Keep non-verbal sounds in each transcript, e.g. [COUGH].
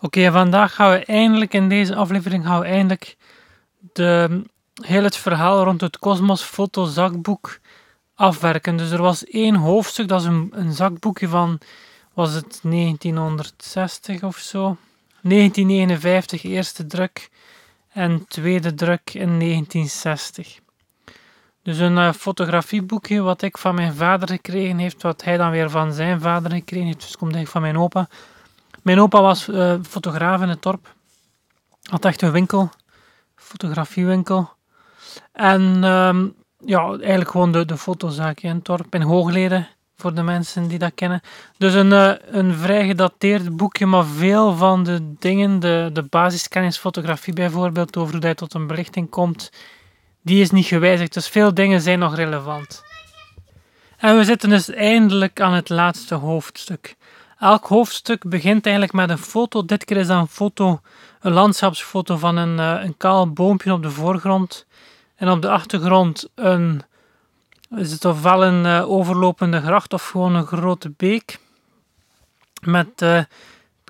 Oké, vandaag gaan we eindelijk in deze aflevering gaan we eindelijk de, heel het verhaal rond het Cosmos Foto zakboek afwerken. Dus er was één hoofdstuk, dat is een, een zakboekje van, was het 1960 of zo? 1959, eerste druk en tweede druk in 1960. Dus een uh, fotografieboekje wat ik van mijn vader gekregen heeft, wat hij dan weer van zijn vader gekregen heeft. Dus komt eigenlijk van mijn opa. Mijn opa was uh, fotograaf in het dorp. Had echt een winkel, fotografiewinkel. En um, ja, eigenlijk gewoon de, de fotozaak in het dorp, in Hoogleden, voor de mensen die dat kennen. Dus een, uh, een vrij gedateerd boekje, maar veel van de dingen, de, de basiskennis fotografie bijvoorbeeld, over hoe hij tot een belichting komt, die is niet gewijzigd. Dus veel dingen zijn nog relevant. En we zitten dus eindelijk aan het laatste hoofdstuk. Elk hoofdstuk begint eigenlijk met een foto. Dit keer is dat een foto, een landschapsfoto van een, uh, een kaal boompje op de voorgrond. En op de achtergrond een, is het ofwel een uh, overlopende gracht of gewoon een grote beek. Met uh,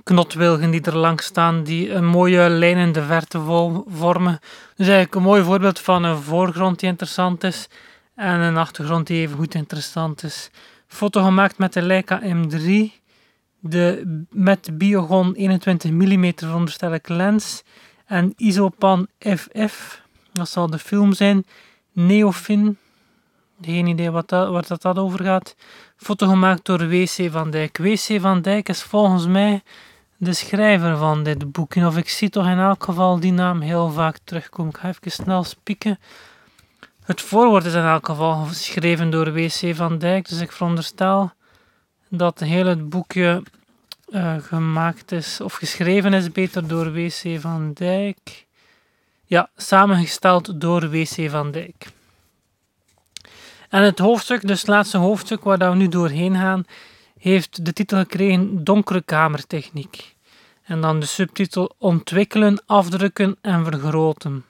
knotwilgen die er langs staan, die een mooie lijn in de verte vormen. Dus eigenlijk een mooi voorbeeld van een voorgrond die interessant is. En een achtergrond die even goed interessant is. Foto gemaakt met de Leica M3 de, met Biogon 21 mm veronderstel ik lens en Isopan FF, dat zal de film zijn, Neofin, geen idee wat dat, waar dat, over gaat. Foto gemaakt door W.C. van Dijk. W.C. van Dijk is volgens mij de schrijver van dit boekje, of ik zie toch in elk geval die naam heel vaak terugkomen. Ik ga even snel spieken. Het voorwoord is in elk geval geschreven door W.C. van Dijk, dus ik veronderstel dat heel het boekje uh, gemaakt is, of geschreven is beter door W.C. van Dijk. Ja, samengesteld door W.C. van Dijk. En het hoofdstuk, dus het laatste hoofdstuk waar we nu doorheen gaan, heeft de titel gekregen Donkere Kamertechniek. En dan de subtitel Ontwikkelen, afdrukken en vergroten.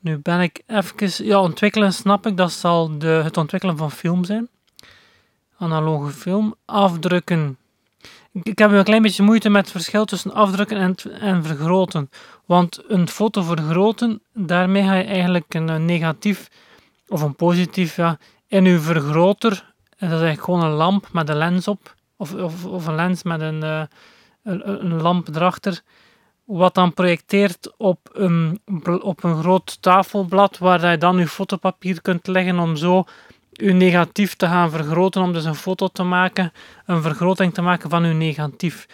Nu ben ik even... Ja, ontwikkelen snap ik, dat zal de, het ontwikkelen van film zijn. Analoge film. Afdrukken ik heb een klein beetje moeite met het verschil tussen afdrukken en, en vergroten. Want een foto vergroten, daarmee ga je eigenlijk een, negatief of een positief ja, in je vergroter. Dat is eigenlijk gewoon een lamp met een lens op. Of, of, of een lens met een, uh, een, een, lamp erachter. Wat dan projecteert op een, op een groot tafelblad waar je dan je fotopapier kunt leggen om zo uw negatief te gaan vergroten om dus een foto te maken, een vergroting te maken van uw negatief.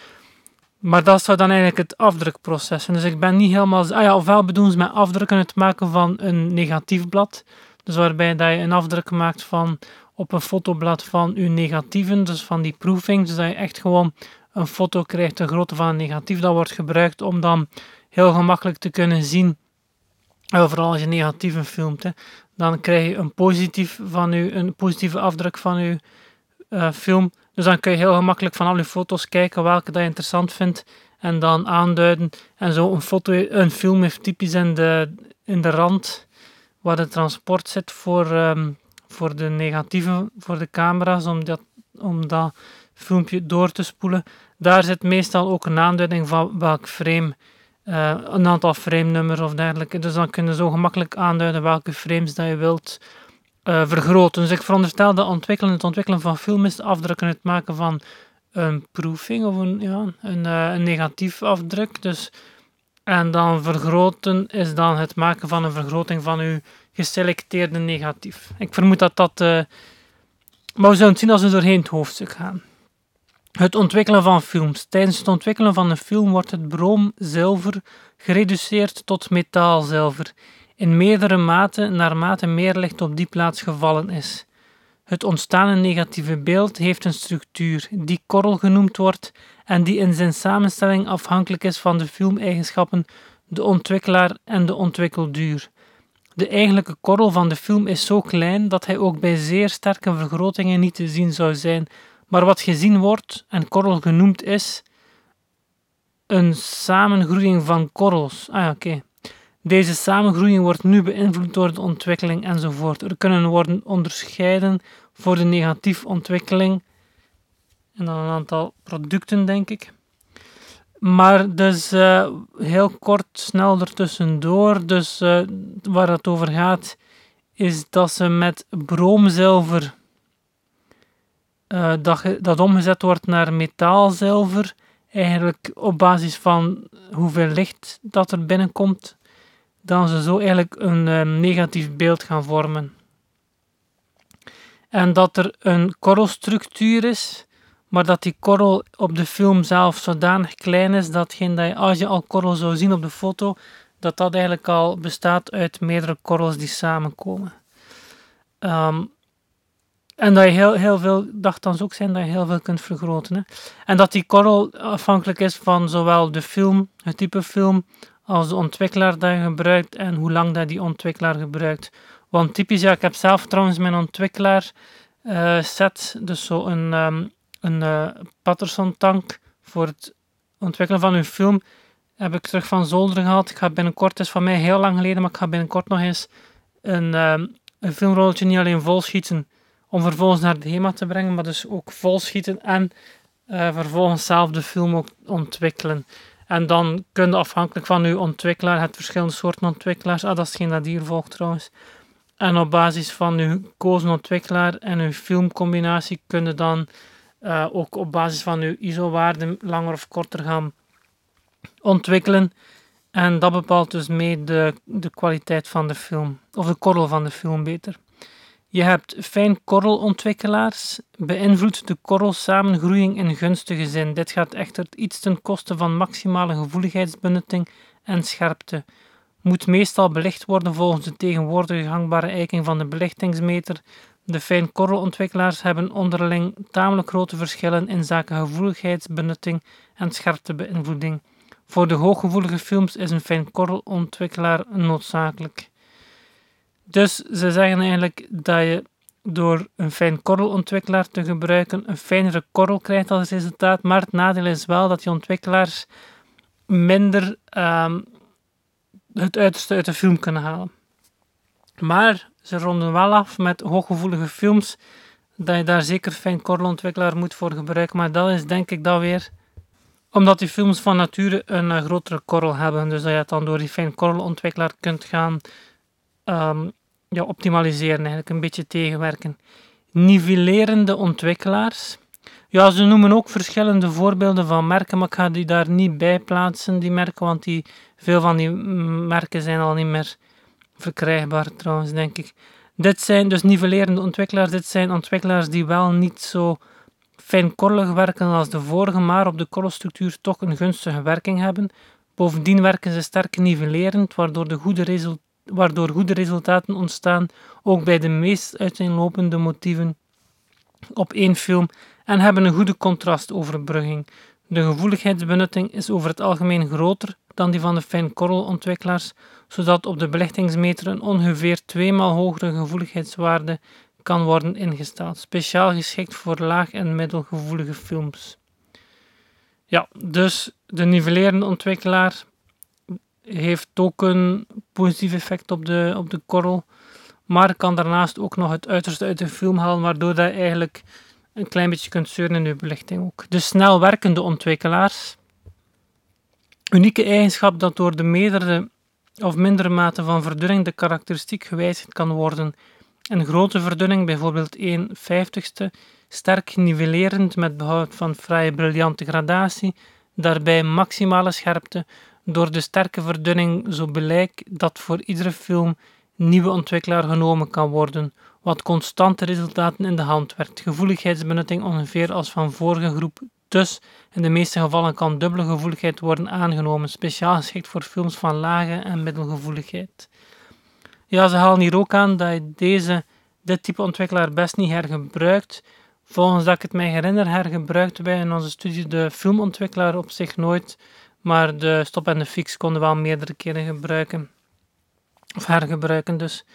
Maar dat zou dan eigenlijk het afdrukproces zijn. Dus ik ben niet helemaal... Ah ja, ofwel bedoelen ze met afdrukken het maken van een negatief blad. Dus waarbij dat je een afdruk maakt van op een fotoblad van uw negatieven, dus van die proofing. Dus dat je echt gewoon een foto krijgt, de grootte van een negatief. Dat wordt gebruikt om dan heel gemakkelijk te kunnen zien, vooral als je negatieven filmt, dan krijg je een, positief van u, een positieve afdruk van uw uh, film. Dus dan kun je heel gemakkelijk van al je foto's kijken welke dat je interessant vindt en dan aanduiden. En zo een, foto, een film heeft typisch in de, in de rand waar de transport zit voor, um, voor de negatieve, voor de camera's, om dat, om dat filmpje door te spoelen. Daar zit meestal ook een aanduiding van welk frame uh, een aantal frame-nummers of dergelijke. Dus dan kunnen zo gemakkelijk aanduiden welke frames dat je wilt uh, vergroten. Dus ik veronderstel dat ontwikkelen, het ontwikkelen van film is afdrukken, het maken van een proofing of een, ja, een, uh, een negatief afdruk. Dus, en dan vergroten is dan het maken van een vergroting van uw geselecteerde negatief. Ik vermoed dat dat... maar we zullen het zien als we doorheen het hoofdstuk gaan. Het ontwikkelen van films. Tijdens het ontwikkelen van een film wordt het broomzilver gereduceerd tot metaalzilver, in meerdere mate naarmate meer licht op die plaats gevallen is. Het ontstane negatieve beeld heeft een structuur die korrel genoemd wordt en die in zijn samenstelling afhankelijk is van de filmeigenschappen, de ontwikkelaar en de ontwikkelduur. De eigenlijke korrel van de film is zo klein dat hij ook bij zeer sterke vergrotingen niet te zien zou zijn, maar wat gezien wordt en korrel genoemd is, een samengroeiing van korrels. Ah ja, oké. Deze samengroeiing wordt nu beïnvloed door de ontwikkeling enzovoort. Er kunnen worden onderscheiden voor de negatieve ontwikkeling en dan een aantal producten, denk ik. Maar dus uh, heel kort, snel ertussendoor. Dus uh, waar het over gaat, is dat ze met broomzilver, uh, dat, dat omgezet wordt naar metaalzilver, eigenlijk op basis van hoeveel licht dat er binnenkomt, dan ze zo eigenlijk een negatief beeld gaan vormen. En dat er een korrelstructuur is maar dat die korrel op de film zelf zodanig klein is dat, dat je, als je al korrel zou zien op de foto, dat dat eigenlijk al bestaat uit meerdere korrels die samenkomen. Ehm, en dat je heel, heel veel, dacht dan ook zijn dat je heel veel kunt vergroten. Hè? En dat die korrel afhankelijk is van zowel de film, het type film, als de ontwikkelaar dat je gebruikt en hoe lang dat die ontwikkelaar gebruikt. Want typisch, ja, ik heb zelf trouwens mijn ontwikkelaar uh, set, dus zo een, um, een uh, Patterson tank voor het ontwikkelen van uw film heb ik terug van zolder gehaald. Ik ga binnenkort, het is van mij heel lang geleden, maar ik ga binnenkort nog eens een, uh, een filmrolletje niet alleen vol schieten om vervolgens naar de HEMA te brengen, maar dus ook vol schieten en uh, vervolgens zelf de film ook ontwikkelen. En dan kun je afhankelijk van uw ontwikkelaar, het verschillende soorten ontwikkelaars, ah dat is geen dat hier volgt trouwens, en op basis van uw gekozen ontwikkelaar en uw filmcombinatie kunnen dan uh, ook op basis van uw ISO-waarde langer of korter gaan ontwikkelen. En dat bepaalt dus mee de, de kwaliteit van de film, of de korrel van de film beter. Je hebt fijn korrelontwikkelaars, beïnvloedt de korrelsamengroeiing in gunstige zin. Dit gaat echter iets ten koste van maximale gevoeligheidsbenutting en scherpte. Moet meestal belicht worden volgens de tegenwoordige gangbare eiking van de belichtingsmeter de fijnkorrelontwikkelaars hebben onderling tamelijk grote verschillen in zaken gevoeligheidsbenutting en scherptebeïnvloeding. Voor de hooggevoelige films is een fijnkorrelontwikkelaar noodzakelijk. Dus ze zeggen eigenlijk dat je door een fijnkorrelontwikkelaar te gebruiken een fijnere korrel krijgt als resultaat, maar het nadeel is wel dat die ontwikkelaars minder um, het uiterste uit de film kunnen halen. Maar ze ronden wel af met hooggevoelige films, dat je daar zeker fijn korrelontwikkelaar moet voor gebruiken. Maar dat is denk ik dat weer omdat die films van nature een uh, grotere korrel hebben. Dus dat je het dan door die fijn korrelontwikkelaar kunt gaan um, ja, optimaliseren, eigenlijk een beetje tegenwerken. Nivellerende ontwikkelaars. Ja, ze noemen ook verschillende voorbeelden van merken, maar ik ga die daar niet bij plaatsen, die merken, want die, veel van die merken zijn al niet meer verkrijgbaar trouwens, denk ik. Dit zijn dus nivellerende ontwikkelaars. Dit zijn ontwikkelaars die wel niet zo fijnkorrelig werken als de vorige, maar op de korrelstructuur toch een gunstige werking hebben. Bovendien werken ze sterk nivellerend, waardoor, de goede waardoor goede resultaten ontstaan, ook bij de meest uiteenlopende motieven op één film, en hebben een goede contrastoverbrugging. De gevoeligheidsbenutting is over het algemeen groter dan die van de fijnkorrelontwikkelaars, zodat op de belichtingsmeter een ongeveer tweemaal hogere gevoeligheidswaarde kan worden ingesteld, speciaal geschikt voor laag- en middelgevoelige films. Ja, dus de nivellerende ontwikkelaar heeft ook een positief effect op de, op de korrel, maar kan daarnaast ook nog het uiterste uit de film halen, waardoor je eigenlijk een klein beetje kunt zeuren in je belichting ook. De snel werkende ontwikkelaars. Unieke eigenschap dat door de meerdere of mindere mate van verdunning de karakteristiek gewijzigd kan worden. Een grote verdunning, bijvoorbeeld 1 vijftigste, sterk nivellerend met behoud van vrije briljante gradatie, daarbij maximale scherpte, door de sterke verdunning zo blijk dat voor iedere film nieuwe ontwikkelaar genomen kan worden, wat constante resultaten in de hand werkt. Gevoeligheidsbenutting ongeveer als van vorige groep dus in de meeste gevallen kan dubbele gevoeligheid worden aangenomen, speciaal geschikt voor films van lage en middelgevoeligheid. Ja, ze halen hier ook aan dat je deze, dit type ontwikkelaar best niet hergebruikt. Volgens dat ik het mij herinner, hergebruikten wij in onze studie de filmontwikkelaar op zich nooit, maar de stop en de fix konden we wel meerdere keren gebruiken. Of hergebruiken dus.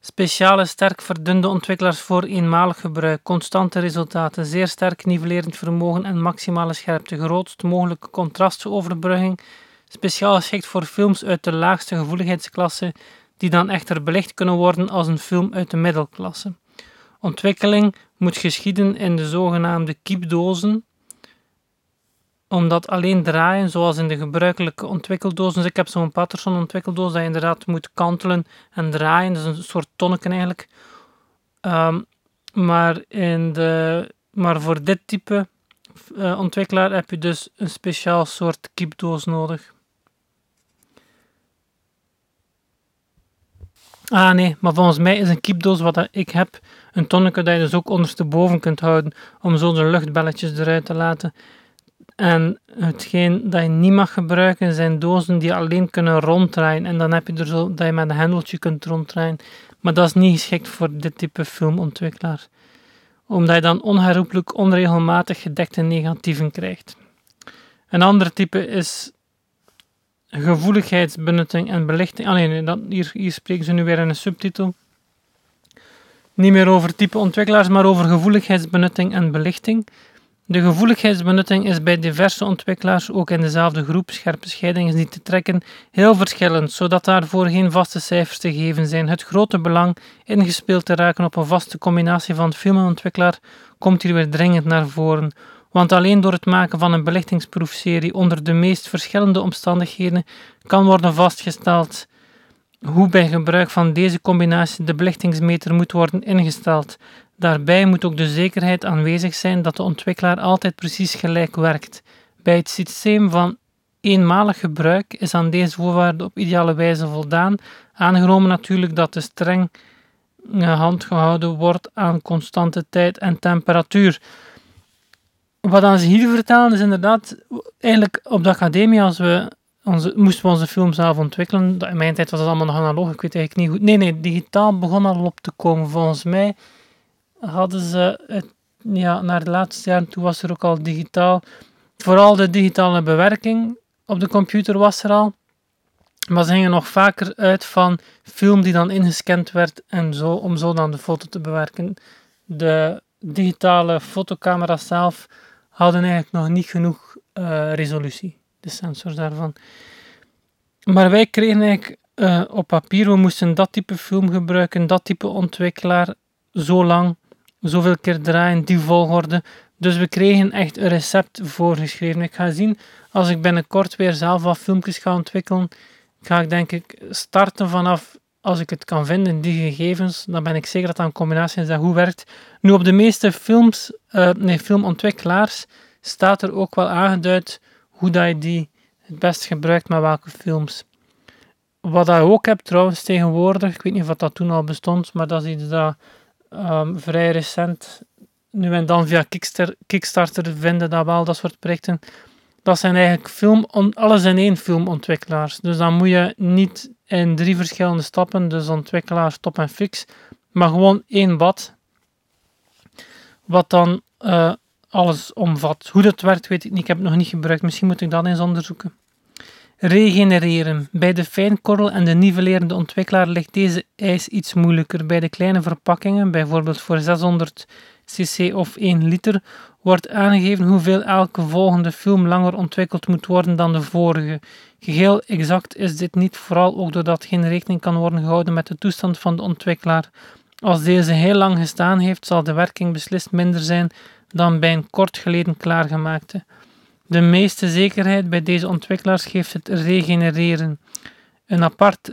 Speciale sterk verdunde ontwikkelaars voor eenmalig gebruik, constante resultaten, zeer sterk nivellerend vermogen en maximale scherpte, grootst mogelijke contrastoverbrugging, speciaal geschikt voor films uit de laagste gevoeligheidsklasse, die dan echter belicht kunnen worden als een film uit de middelklasse. Ontwikkeling moet geschieden in de zogenaamde kiepdozen, omdat alleen draaien, zoals in de gebruikelijke ontwikkeldozen. Dus ik heb zo'n Patterson ontwikkeldoos dat je inderdaad moet kantelen en draaien. Is een soort tonneken eigenlijk. Ehm, maar, in de, maar voor dit type uh, ontwikkelaar heb je dus een speciaal soort kiepdoos nodig. Ah nee, maar volgens mij is een kiepdoos wat ik heb een tonneke dat je dus ook ondersteboven kunt houden om zo de luchtbelletjes eruit te laten. En hetgeen dat je niet mag gebruiken zijn dozen die alleen kunnen ronddraaien. En dan heb je er zo dat je met een hendeltje kunt ronddraaien. Maar dat is niet geschikt voor dit type filmontwikkelaar. Omdat je dan onherroepelijk onregelmatig gedekte negatieven krijgt. Een ander type is gevoeligheidsbenutting en belichting. Alleen, ah, hier, hier spreken ze nu weer in een subtitel. Niet meer over type ontwikkelaars, maar over gevoeligheidsbenutting en belichting. De gevoeligheidsbenutting is bij diverse ontwikkelaars, ook in dezelfde groep, scherpe scheiding is niet te trekken, heel verschillend, zodat daarvoor geen vaste cijfers te geven zijn. Het grote belang ingespeeld te raken op een vaste combinatie van film en ontwikkelaar komt hier weer dringend naar voren. Want alleen door het maken van een belichtingsproefserie onder de meest verschillende omstandigheden kan worden vastgesteld hoe bij gebruik van deze combinatie de belichtingsmeter moet worden ingesteld. Daarbij moet ook de zekerheid aanwezig zijn dat de ontwikkelaar altijd precies gelijk werkt. Bij het systeem van eenmalig gebruik is aan deze voorwaarde op ideale wijze voldaan, aangenomen natuurlijk dat de streng eh, hand gehouden wordt aan constante tijd en temperatuur. Wat ze hier vertellen is inderdaad, eigenlijk op de academie, als we onze, moesten we onze film zelf ontwikkelen. In mijn tijd was dat allemaal nog analoog, ik weet eigenlijk niet goed. Nee, nee, digitaal begon al op te komen. Volgens mij hadden ze het, ja, naar de laatste jaren toe was er ook al digitaal. Vooral de digitale bewerking op de computer was er al. Maar ze gingen nog vaker uit van film die dan ingescand werd en zo, om zo dan de foto te bewerken. De digitale fotocamera's zelf hadden eigenlijk nog niet genoeg uh, resolutie, de sensors daarvan. Maar wij kregen eigenlijk uh, op papier, we moesten dat type film gebruiken, dat type ontwikkelaar, zo lang, zoveel keer draaien, die volgorde. Dus we kregen echt een recept voorgeschreven. Ik ga zien, als ik binnenkort weer zelf wat filmpjes ga ontwikkelen, ga ik denk ik starten vanaf, als ik het kan vinden, die gegevens. Dan ben ik zeker dat dat een combinatie is dat goed werkt. Nu, op de meeste films, uh, nee, filmontwikkelaars staat er ook wel aangeduid hoe dat je die het best gebruikt met welke films. Wat je ook hebt trouwens tegenwoordig, ik weet niet of dat toen al bestond, maar dat is iets dat um, vrij recent, nu en dan via Kickstarter, vinden dat wel, dat soort projecten. Dat zijn eigenlijk film, alles in één filmontwikkelaars. Dus dan moet je niet in drie verschillende stappen, dus ontwikkelaar, stop en fix, maar gewoon één bad. Wat dan uh, alles omvat. Hoe dat werkt, weet ik niet. Ik heb het nog niet gebruikt. Misschien moet ik dat eens onderzoeken. Regenereren. Bij de fijnkorrel en de nivellerende ontwikkelaar ligt deze eis iets moeilijker. Bij de kleine verpakkingen, bijvoorbeeld voor 600 cc of 1 liter, wordt aangegeven hoeveel elke volgende film langer ontwikkeld moet worden dan de vorige. Geheel exact is dit niet, vooral ook doordat geen rekening kan worden gehouden met de toestand van de ontwikkelaar. Als deze heel lang gestaan heeft, zal de werking beslist minder zijn dan bij een kort geleden klaargemaakte. De meeste zekerheid bij deze ontwikkelaars geeft het regenereren. Een apart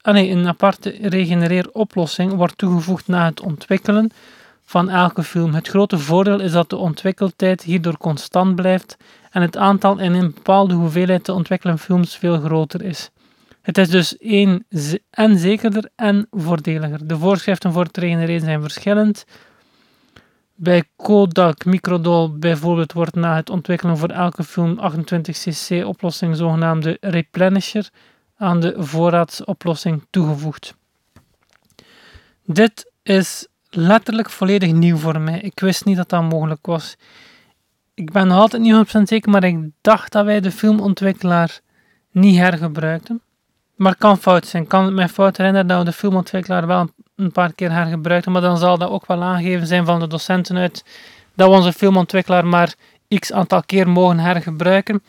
ah nee, een aparte regenereeroplossing wordt toegevoegd na het ontwikkelen van elke film. Het grote voordeel is dat de ontwikkeltijd hierdoor constant blijft en het aantal in een bepaalde hoeveelheid te ontwikkelen films veel groter is. Het is dus één en zekerder en voordeliger. De voorschriften voor het regenereren zijn verschillend. Bij Kodak Microdol bijvoorbeeld wordt na het ontwikkelen voor elke film 28cc oplossing zogenaamde replenisher aan de voorraadsoplossing toegevoegd. Dit is letterlijk volledig nieuw voor mij. Ik wist niet dat dat mogelijk was. Ik ben nog altijd niet 100% zeker, maar ik dacht dat wij de filmontwikkelaar niet hergebruikten. Maar kan fout zijn. Kan het mij fout herinneren dat we de filmontwikkelaar wel een paar keer hergebruikten, maar dan zal dat ook wel aangegeven zijn van de docenten uit dat we onze filmontwikkelaar maar x aantal keer mogen hergebruiken.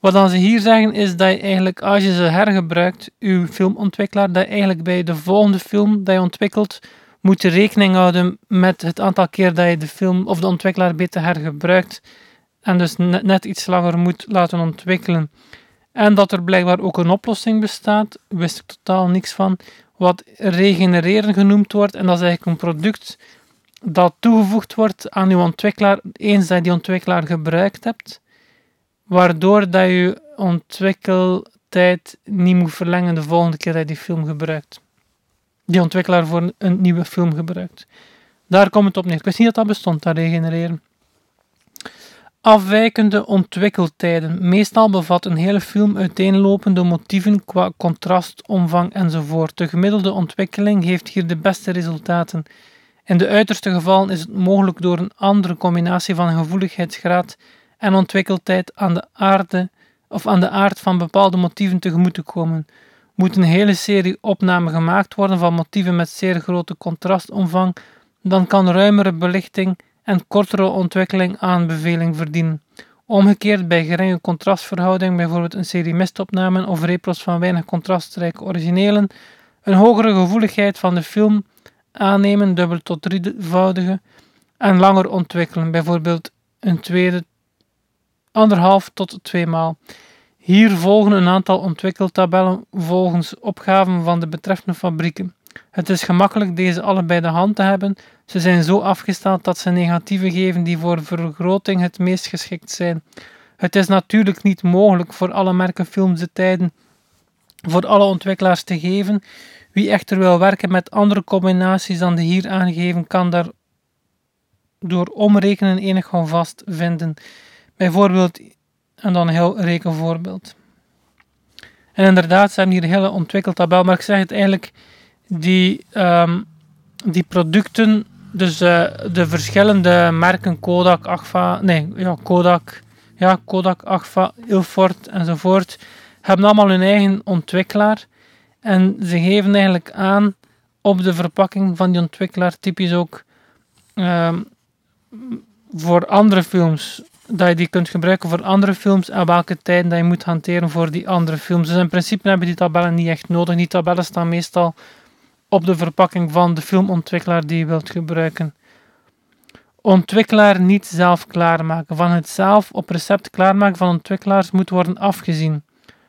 Wat dan ze hier zeggen is dat je eigenlijk als je ze hergebruikt, uw filmontwikkelaar, dat je eigenlijk bij de volgende film dat je ontwikkelt, moet je rekening houden met het aantal keer dat je de film of de ontwikkelaar beter hergebruikt. en dus net, net iets langer moet laten ontwikkelen. En dat er blijkbaar ook een oplossing bestaat, wist ik totaal niks van, wat regenereren genoemd wordt. En dat is eigenlijk een product dat toegevoegd wordt aan je ontwikkelaar eens dat je die ontwikkelaar gebruikt hebt, waardoor dat je ontwikkeltijd niet moet verlengen de volgende keer dat je die film gebruikt. Die ontwikkelaar voor een nieuwe film gebruikt. Daar komt het op neer. Ik wist niet dat dat bestond, dat regenereren. Afwijkende ontwikkeltijden. Meestal bevat een hele film uiteenlopende motieven qua contrast, omvang enzovoort. De gemiddelde ontwikkeling heeft hier de beste resultaten. In de uiterste gevallen is het mogelijk door een andere combinatie van gevoeligheidsgraad en ontwikkeltijd aan de aarde of aan de aard van bepaalde motieven tegemoet te komen. Moet een hele serie opnamen gemaakt worden van motieven met zeer grote contrastomvang, dan kan ruimere belichting en kortere ontwikkeling aanbeveling verdienen. Omgekeerd bij geringe contrastverhouding, bijvoorbeeld een serie mistopnamen of repros van weinig contrastrijke originelen, een hogere gevoeligheid van de film aannemen, dubbel tot drievoudige, en langer ontwikkelen, bijvoorbeeld een tweede, anderhalf tot twee maal. Hier volgen een aantal ontwikkeltabellen volgens opgaven van de betreffende fabrieken. Het is gemakkelijk deze allebei de hand te hebben. Ze zijn zo afgesteld dat ze negatieven geven die voor vergroting het meest geschikt zijn. Het is natuurlijk niet mogelijk voor alle merken films de tijden voor alle ontwikkelaars te geven. Wie echter wil werken met andere combinaties dan de hier aangegeven, kan daar door omrekenen enig vast vinden. Bijvoorbeeld, en dan heel rekenvoorbeeld. En inderdaad, ze hebben hier een hele ontwikkeltabel, maar ik zeg het eigenlijk, die, um, die producten, dus uh, de verschillende merken, Kodak, Agfa, nee, ja, Kodak, ja, Kodak, Agfa, Ilford enzovoort, hebben allemaal hun eigen ontwikkelaar. En ze geven eigenlijk aan op de verpakking van die ontwikkelaar, typisch ook um, voor andere films, dat je die kunt gebruiken voor andere films en welke tijden dat je moet hanteren voor die andere films. Dus in principe hebben die tabellen niet echt nodig. Die tabellen staan meestal op de verpakking van de filmontwikkelaar die je wilt gebruiken. Ontwikkelaar niet zelf klaarmaken. Van het zelf op recept klaarmaken van ontwikkelaars moet worden afgezien.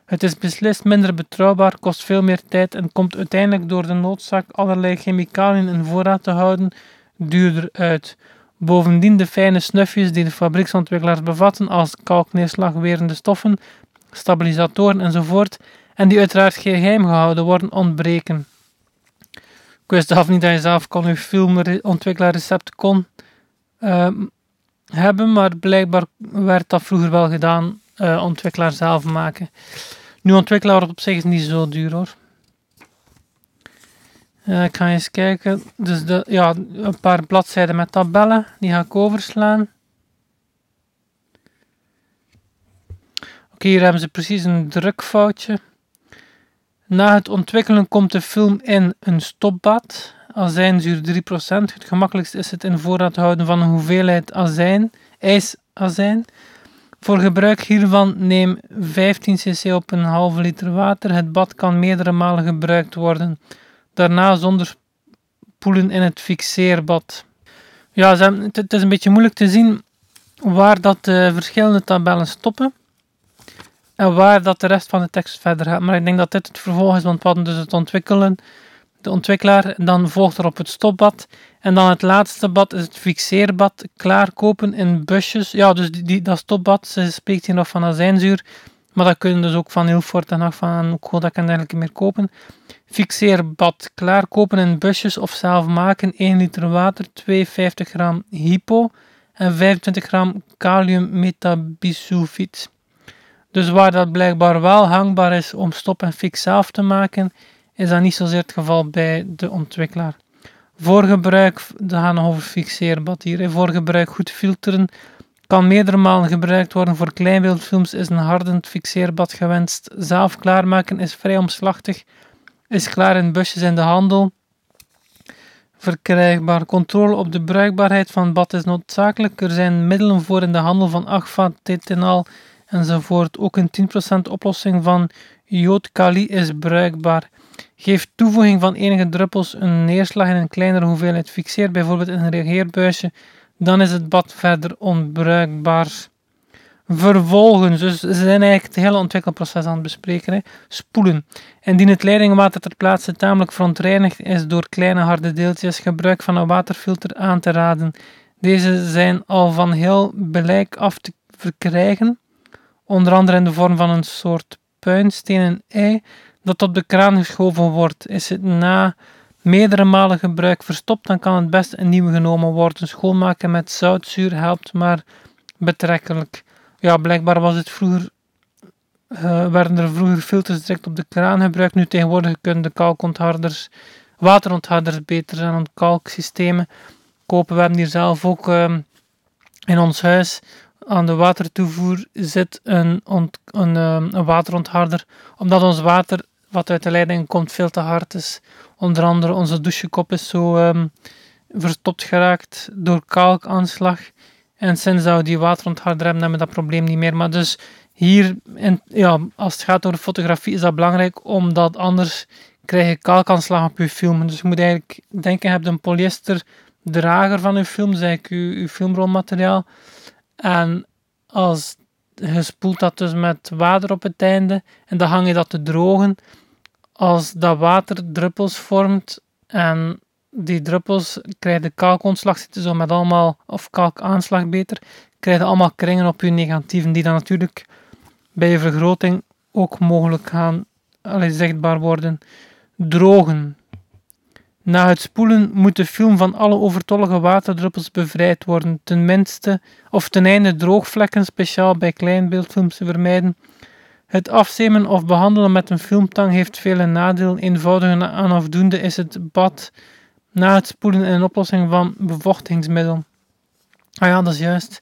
Het is beslist minder betrouwbaar, kost veel meer tijd en komt uiteindelijk door de noodzaak allerlei chemicaliën in voorraad te houden duurder uit. Bovendien de fijne snufjes die de fabrieksontwikkelaars bevatten als kalkneerslagwerende stoffen, stabilisatoren enzovoort en die uiteraard geheim gehouden worden ontbreken. Ik wist zelf niet dat je zelf kon je filmontwikkelaarrecept kon uh, hebben, maar blijkbaar werd dat vroeger wel gedaan uh, ontwikkelaar zelf maken. Nu, ontwikkelaar op zich is niet zo duur hoor. Uh, ik ga eens kijken. Dus ja, een paar bladzijden met tabellen. Die ga ik overslaan. Oké, hier hebben ze precies een drukfoutje. Na het ontwikkelen komt de film in een stopbad. Azijnzuur 3%. Het gemakkelijkste is het in voorraad houden van een hoeveelheid azijn, ijsazijn. Voor gebruik hiervan neem 15 cc op een halve liter water. Het bad kan meerdere malen gebruikt worden. Daarna zonder poelen in het fixeerbad. Ja, het is een beetje moeilijk te zien waar dat de verschillende tabellen stoppen en waar dat de rest van de tekst verder gaat. Maar ik denk dat dit het vervolg is, want we hadden dus het ontwikkelen, de ontwikkelaar, dan volgt erop het stopbad en dan het laatste bad is het fixeerbad, klaarkopen in busjes. Ja, dus die, dat stopbad, ze spreekt hier nog van azijnzuur, maar dat kunnen dus ook van Ilford en nog van Kodak en dergelijke meer kopen. Fixeerbad, klaarkopen in busjes of zelf maken, 1 liter water, 52 gram hypo en 25 gram kaliummetabisulfiet. Dus waar dat blijkbaar wel hangbaar is om stop en fix zelf te maken, is dat niet zozeer het geval bij de ontwikkelaar. Voor gebruik, gaan over fixeerbad hier, voor gebruik goed filteren, kan meerdere malen gebruikt worden voor kleinbeeldfilms, is een hardend fixeerbad gewenst. Zelf klaarmaken is vrij omslachtig, is klaar in busjes in de handel. Verkrijgbaar. Controle op de bruikbaarheid van bad is noodzakelijk. Er zijn middelen voor in de handel van agfa, tetanal enzovoort. Ook een 10% oplossing van joodkali is bruikbaar. Geef toevoeging van enige druppels een neerslag in een kleinere hoeveelheid. Fixeer bijvoorbeeld in een reageerbuisje. Dan is het bad verder onbruikbaar. Vervolgens, dus ze zijn eigenlijk het hele ontwikkelproces aan het bespreken. Spoelen. Indien het leidingwater ter plaatse tamelijk verontreinigd is door kleine harde deeltjes, gebruik van een waterfilter aan te raden. Deze zijn al van heel belijk af te verkrijgen, onder andere in de vorm van een soort puinstenen ei dat op de kraan geschoven wordt. Is het na meerdere malen gebruik verstopt, dan kan het best een nieuwe genomen worden. Schoonmaken met zoutzuur helpt maar betrekkelijk. Ja, blijkbaar was het vroeger, uh, werden er vroeger filters direct op de kraan gebruikt. Nu tegenwoordig kunnen de kalkontharders, waterontharders beter zijn dan kalksystemen kopen. We hier zelf ook uh, in ons huis aan de watertoevoer zit een, ont, een, waterontharder, omdat ons water wat uit de leiding komt veel te hard is. Onder andere onze douchekop is zo um, verstopt geraakt door kalkaanslag. En sinds we die waterontharder hebben, hebben we dat probleem niet meer. Maar dus hier, in, ja, als het gaat over fotografie, is dat belangrijk, omdat anders krijg je kalkaanslag op je film. Dus je moet eigenlijk denken, je hebt een polyester drager van je film, ik, je, je filmrolmateriaal. En als je spoelt dat dus met water op het einde en dan hang je dat te drogen. Als dat water druppels vormt en die druppels krijgen de kalkontslag zitten zo met allemaal, of kalkaanslag beter, krijgen allemaal kringen op je negatieven die dan natuurlijk bij je vergroting ook mogelijk gaan allee, zichtbaar worden. Drogen. Na het spoelen moet de film van alle overtollige waterdruppels bevrijd worden, tenminste, of ten einde droogvlekken speciaal bij kleinbeeldfilms te vermijden. Het afzemen of behandelen met een filmtang heeft vele nadelen. Eenvoudig en afdoende is het bad na het spoelen een oplossing van bevochtingsmiddel. Ah ja, dat is juist.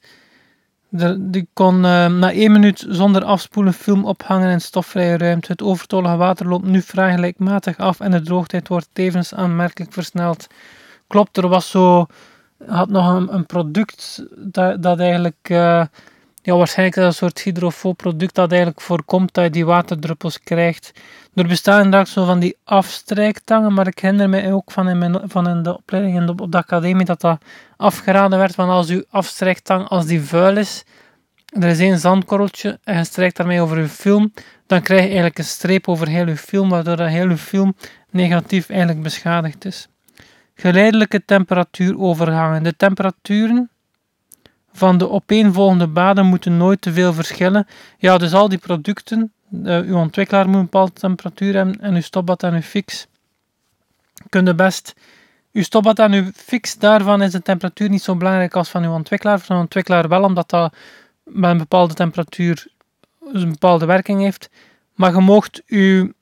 Die kon uh, na één minuut zonder afspoelen film ophangen in stofvrije ruimte. Het overtollige water loopt nu vrij gelijkmatig af en de droogtijd wordt tevens aanmerkelijk versneld. Klopt, er was zo, had nog een, een product dat, dat eigenlijk, uh, ja, waarschijnlijk een soort hydrofoob product dat eigenlijk voorkomt dat je die waterdruppels krijgt. Er bestaan inderdaad zo van die afstrijktangen, maar ik herinner me ook van in, mijn, van in de opleiding in op de academie dat dat afgeraden werd, van als uw afstrijktang, als die vuil is, er is één zandkorreltje en je strijkt daarmee over uw film, dan krijg je eigenlijk een streep over heel uw film, waardoor dat heel uw film negatief eigenlijk beschadigd is. Geleidelijke temperatuurovergangen. De temperaturen van de opeenvolgende baden moeten nooit te veel verschillen. Ja, dus al die producten, uh, uw ontwikkelaar moet een bepaalde temperatuur hebben en uw stopbad en uw fix. Kun je best uw stopbad en uw fix, daarvan is de temperatuur niet zo belangrijk als van uw ontwikkelaar. Van uw ontwikkelaar wel, omdat dat met een bepaalde temperatuur een bepaalde werking heeft. Maar je mocht, u,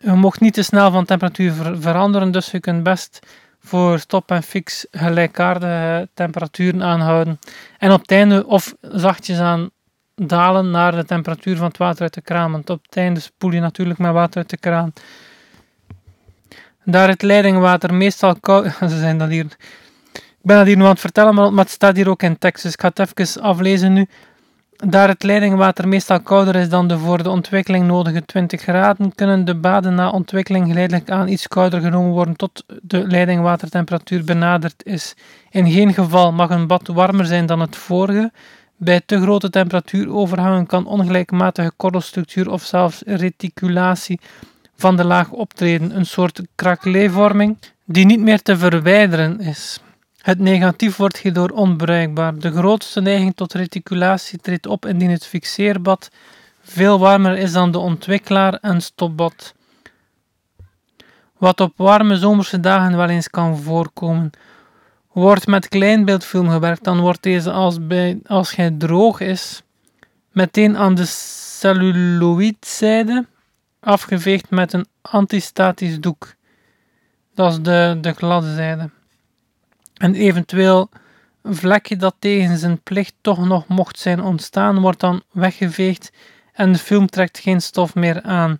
mocht niet te snel van temperatuur veranderen, dus je kunt best voor stop en fix gelijkaardige temperaturen aanhouden. En op het einde of zachtjes aan dalen naar de temperatuur van het water uit de kraan. Want op het einde spoel je natuurlijk met water uit de kraan. Daar het leidingwater meestal koud... [LAUGHS] Ze zijn dat hier... Ik ben dat hier nu aan het vertellen, maar het staat hier ook in tekst. Dus ik ga het even aflezen nu. Daar het leidingwater meestal kouder is dan de voor de ontwikkeling nodige 20 graden, kunnen de baden na ontwikkeling geleidelijk aan iets kouder genomen worden tot de leidingwatertemperatuur benaderd is. In geen geval mag een bad warmer zijn dan het vorige, bij te grote temperatuurovergangen kan ongelijkmatige korrelstructuur of zelfs reticulatie van de laag optreden, een soort krakeleivorming die niet meer te verwijderen is. Het negatief wordt hierdoor onbruikbaar. De grootste neiging tot reticulatie treedt op indien het fixeerbad veel warmer is dan de ontwikkelaar en stopbad. Wat op warme zomerse dagen wel eens kan voorkomen. Wordt met kleinbeeldfilm gewerkt, dan wordt deze als, bij, als hij droog is, meteen aan de celluloïdzijde afgeveegd met een antistatisch doek. Dat is de, de gladde zijde. En eventueel vlekje dat tegen zijn plicht toch nog mocht zijn ontstaan, wordt dan weggeveegd en de film trekt geen stof meer aan.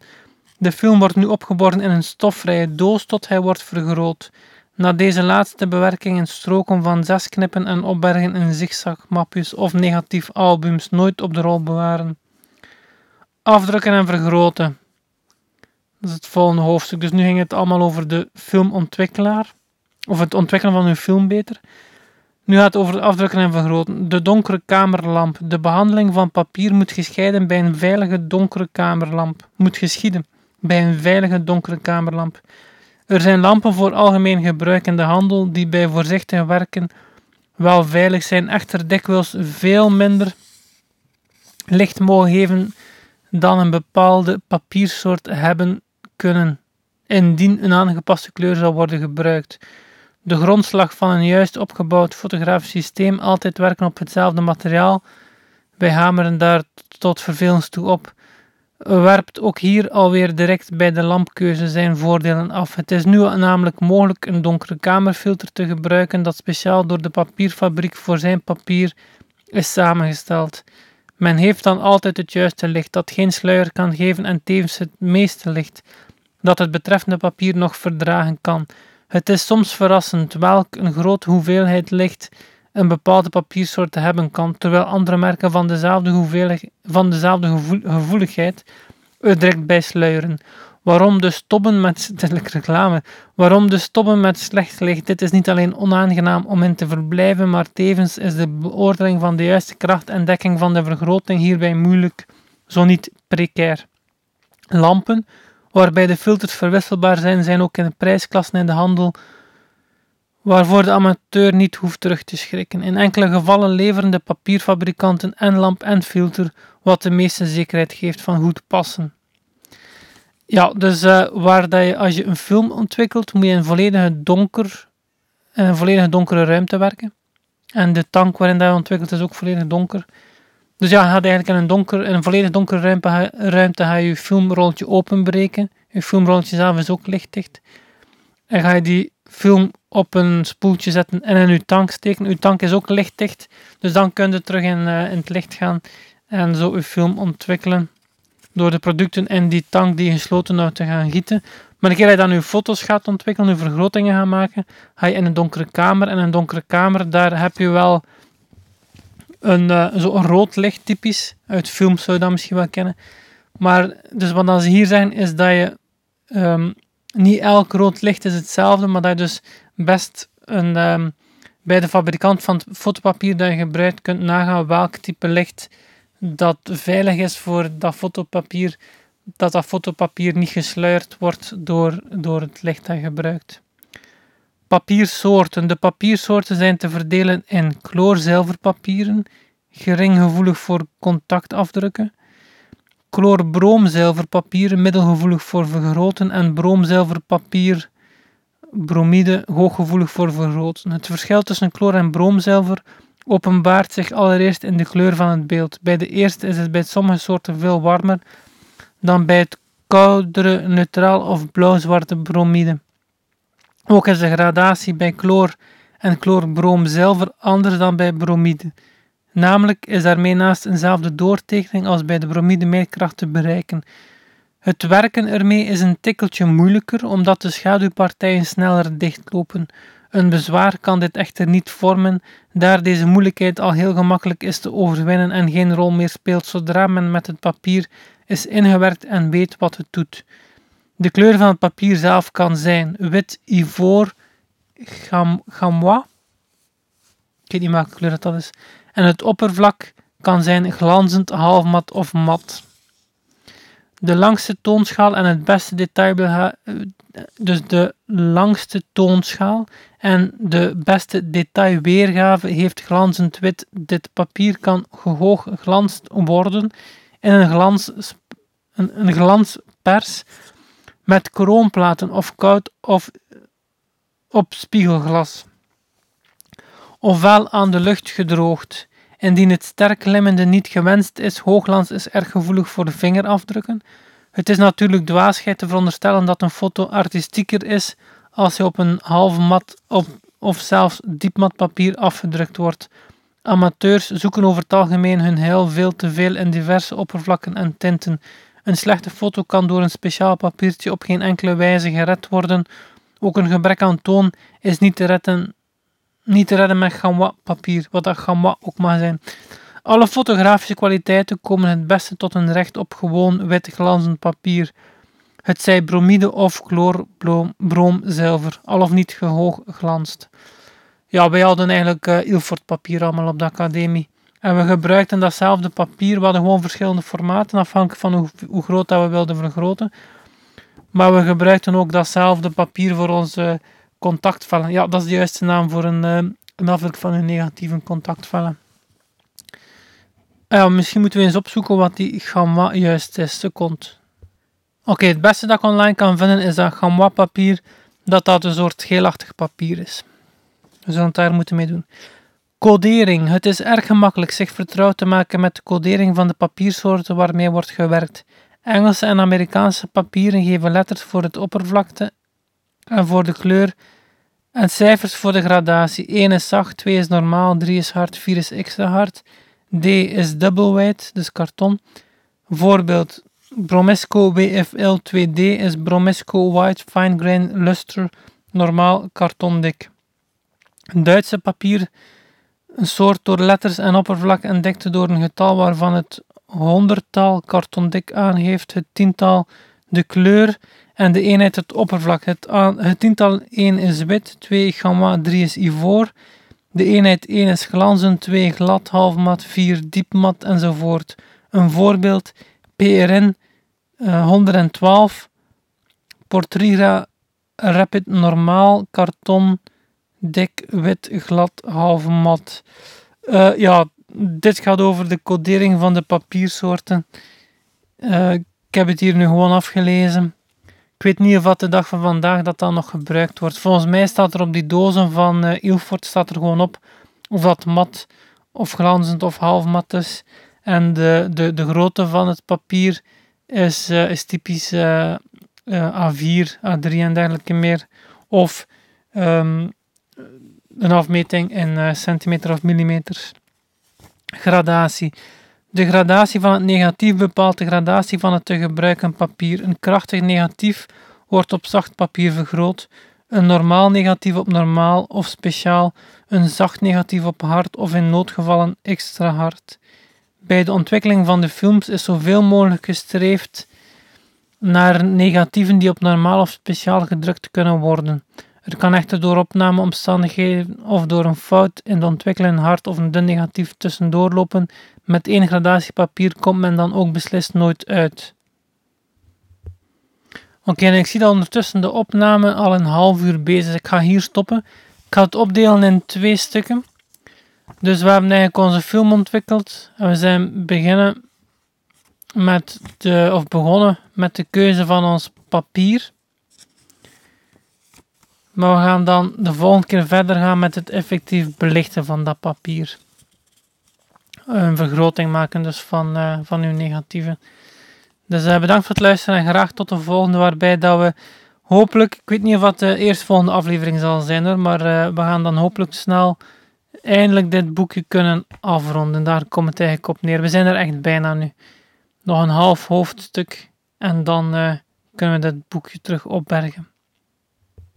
De film wordt nu opgeborgen in een stofvrije doos tot hij wordt vergroot. Na deze laatste bewerking in stroken van zes knippen en opbergen in zigzagmapjes of negatief albums nooit op de rol bewaren. Afdrukken en vergroten. Dat is het volgende hoofdstuk. Dus nu ging het allemaal over de filmontwikkelaar. Of het ontwikkelen van uw film beter. Nu gaat het over het afdrukken en vergroten. De donkere kamerlamp. De behandeling van papier moet gescheiden bij een veilige donkere kamerlamp. Moet geschieden bij een veilige donkere kamerlamp. Er zijn lampen voor algemeen gebruik in de handel die bij voorzichtig werken wel veilig zijn, echter dikwijls veel minder licht mogen geven dan een bepaalde papiersoort hebben kunnen, indien een aangepaste kleur zal worden gebruikt. De grondslag van een juist opgebouwd fotografisch systeem altijd werken op hetzelfde materiaal. Wij hameren daar tot vervelens toe op. Werpt ook hier alweer direct bij de lampkeuze zijn voordelen af. Het is nu namelijk mogelijk een donkere kamerfilter te gebruiken dat speciaal door de papierfabriek voor zijn papier is samengesteld. Men heeft dan altijd het juiste licht dat geen sluier kan geven en tevens het meeste licht dat het betreffende papier nog verdragen kan. Het is soms verrassend welk een grote hoeveelheid licht een bepaalde papiersoort hebben kan, terwijl andere merken van dezelfde, van dezelfde gevoeligheid er direct bij sluieren. Waarom dus stoppen met [LAUGHS] reclame? Waarom dus stoppen met slecht licht? Dit is niet alleen onaangenaam om in te verblijven, maar tevens is de beoordeling van de juiste kracht en dekking van de vergroting hierbij moeilijk, zo niet precair. Lampen, waarbij de filters verwisselbaar zijn, zijn ook in prijsklassen in de handel waarvoor de amateur niet hoeft terug te schrikken. In enkele gevallen leveren de papierfabrikanten en lamp en filter, wat de meeste zekerheid geeft van goed passen. Ja, dus uh, waar dat je, als je een film ontwikkelt, moet je in volledige donker, in een volledig donkere ruimte werken. En de tank waarin dat je ontwikkelt is ook volledig donker. Dus ja, je gaat eigenlijk in een, donker, in een volledig donkere ruimte, ruimte ga je, je filmrolletje openbreken. Je filmrolletje zelf is ook lichtdicht. En ga je die film op een spoeltje zetten en in uw tank steken. Uw tank is ook lichtdicht, dus dan kun je terug in, uh, in het licht gaan en zo uw film ontwikkelen door de producten in die tank die gesloten houdt te gaan gieten. Maar een keer dat je dan uw foto's gaat ontwikkelen, uw vergrotingen gaan maken, ga je in een donkere kamer. En een donkere kamer, daar heb je wel een, uh, zo een rood licht typisch. Uit films zou je dat misschien wel kennen. Maar dus wat ze hier zeggen, is dat je um, niet elk rood licht is hetzelfde, maar dat je dus best een, um, bij de fabrikant van het fotopapier dat je gebruikt kunt nagaan welk type licht dat veilig is voor dat fotopapier, dat dat fotopapier niet gesluierd wordt door, door het licht dat je gebruikt. Papiersoorten. De papiersoorten zijn te verdelen in kloorzilverpapieren, gering gevoelig voor contactafdrukken, chlorbroomzilverpapier, middelgevoelig voor vergroten, en broomzilverpapier, bromide, hooggevoelig voor vergroten. Het verschil tussen chloor en broomzilver openbaart zich allereerst in de kleur van het beeld. Bij de eerste is het bij sommige soorten veel warmer dan bij het koudere neutraal of blauw-zwarte bromide. Ook is de gradatie bij chloor en chlorbroomzilver anders dan bij bromide. Namelijk is daarmee naast eenzelfde doortekening als bij de bromide meer te bereiken. Het werken ermee is een tikkeltje moeilijker omdat de schaduwpartijen sneller dichtlopen. Een bezwaar kan dit echter niet vormen, daar deze moeilijkheid al heel gemakkelijk is te overwinnen en geen rol meer speelt zodra men met het papier is ingewerkt en weet wat het doet. De kleur van het papier zelf kan zijn wit, ivoor, gam, gamois, ik weet niet welke kleur dat is, en het oppervlak kan zijn glanzend, halfmat of mat. De langste toonschaal en het beste detail, dus de langste toonschaal en de beste detailweergave heeft glanzend wit. Dit papier kan hoog glanst worden in een, glans, een, een glanspers met kroonplaten of koud of op spiegelglas. Ofwel aan de lucht gedroogd. Indien het sterk glimmende niet gewenst is, hoogglans is erg gevoelig voor de vingerafdrukken. Het is natuurlijk dwaasheid te veronderstellen dat een foto artistieker is als hij op een halve mat op, of zelfs diepmat papier afgedrukt wordt. Amateurs zoeken over het algemeen hun heil veel te veel in diverse oppervlakken en tinten. Een slechte foto kan door een speciaal papiertje op geen enkele wijze gered worden. Ook een gebrek aan toon is niet te redden, niet te redden met gamma papier, wat dat gamma ook mag zijn. Alle fotografische kwaliteiten komen het beste tot een recht op gewoon wit glanzend papier. Het zij bromide of chloor, broom, zilver, al of niet gehoog glanst. ja, wij hadden eigenlijk uh, Ilford papier allemaal op de academie. En we gebruikten datzelfde papier. We hadden gewoon verschillende formaten, afhankelijk van hoe, hoe groot dat we wilden vergroten. Maar we gebruikten ook datzelfde papier voor onze contactvellen. Ja, dat is de juiste naam voor een, uh, een afdruk van een negatieve contactvellen. Ja, misschien moeten we eens opzoeken wat die gamma juist is. Second. Oké, het beste dat ik online kan vinden is dat gamma papier, dat dat een soort geelachtig papier is. We zullen het daar moeten mee doen. Codering. Het is erg gemakkelijk zich vertrouwd te maken met de codering van de papiersoorten waarmee wordt gewerkt. Engelse en Amerikaanse papieren geven letters voor het oppervlakte en voor de kleur en cijfers voor de gradatie. 1 is zacht, 2 is normaal, 3 is hard, 4 is extra hard. D is double white, dus karton. Voorbeeld Bromesco WFL 2D is Bromesco White Fine Grain Luster normaal karton dik. Duitse papier, een soort door letters en oppervlak entdekte door een getal waarvan het honderdtal kartondik aangeeft, het tiental de kleur en de eenheid het oppervlak. Het, tiental 1 is wit, 2 gamma, 3 is ivoor. De eenheid 1 is glanzend, 2 glad, halfmat, 4 diepmat enzovoort. Een voorbeeld PRN uh, 112 Portrira Rapid normaal karton dik wit glad halve mat. Uh, ja, dit gaat over de codering van de papiersoorten. Uh, ik heb het hier nu gewoon afgelezen. Ik weet niet of wat de dag van vandaag dat dan nog gebruikt wordt. Volgens mij staat er op die dozen van uh, Ilford staat er gewoon op of dat mat of glanzend of half mat is. En de, de, de grootte van het papier is, is typisch uh, A4, A3 en dergelijke meer. Of um, een afmeting in centimeter of millimeters gradatie. De gradatie van het negatief bepaalt de gradatie van het te gebruiken papier. Een krachtig negatief wordt op zacht papier vergroot, een normaal negatief op normaal of speciaal, een zacht negatief op hard of in noodgevallen extra hard. Bij de ontwikkeling van de films is zoveel mogelijk gestreefd naar negatieven die op normaal of speciaal gedrukt kunnen worden. Er kan echter door opnameomstandigheden of door een fout in de ontwikkeling hard of een dun negatief tussendoor lopen. Met één gradatie papier komt men dan ook beslist nooit uit. Oké, en ik zie dat ondertussen de opname al een half uur bezig is. Ik ga hier stoppen. Ik ga het opdelen in twee stukken. Dus we hebben eigenlijk onze film ontwikkeld. En we zijn beginnen met de, of begonnen met de keuze van ons papier. Maar we gaan dan de volgende keer verder gaan met het effectief belichten van dat papier. Een vergroting maken dus van, uh, van uw negatieve. Dus uh, bedankt voor het luisteren en graag tot de volgende waarbij dat we hopelijk, ik weet niet of wat de eerste volgende aflevering zal zijn hoor, maar uh, we gaan dan hopelijk snel eindelijk dit boekje kunnen afronden. Daar komt het eigenlijk op neer. We zijn er echt bijna nu. Nog een half hoofdstuk en dan kunnen we dit boekje terug opbergen.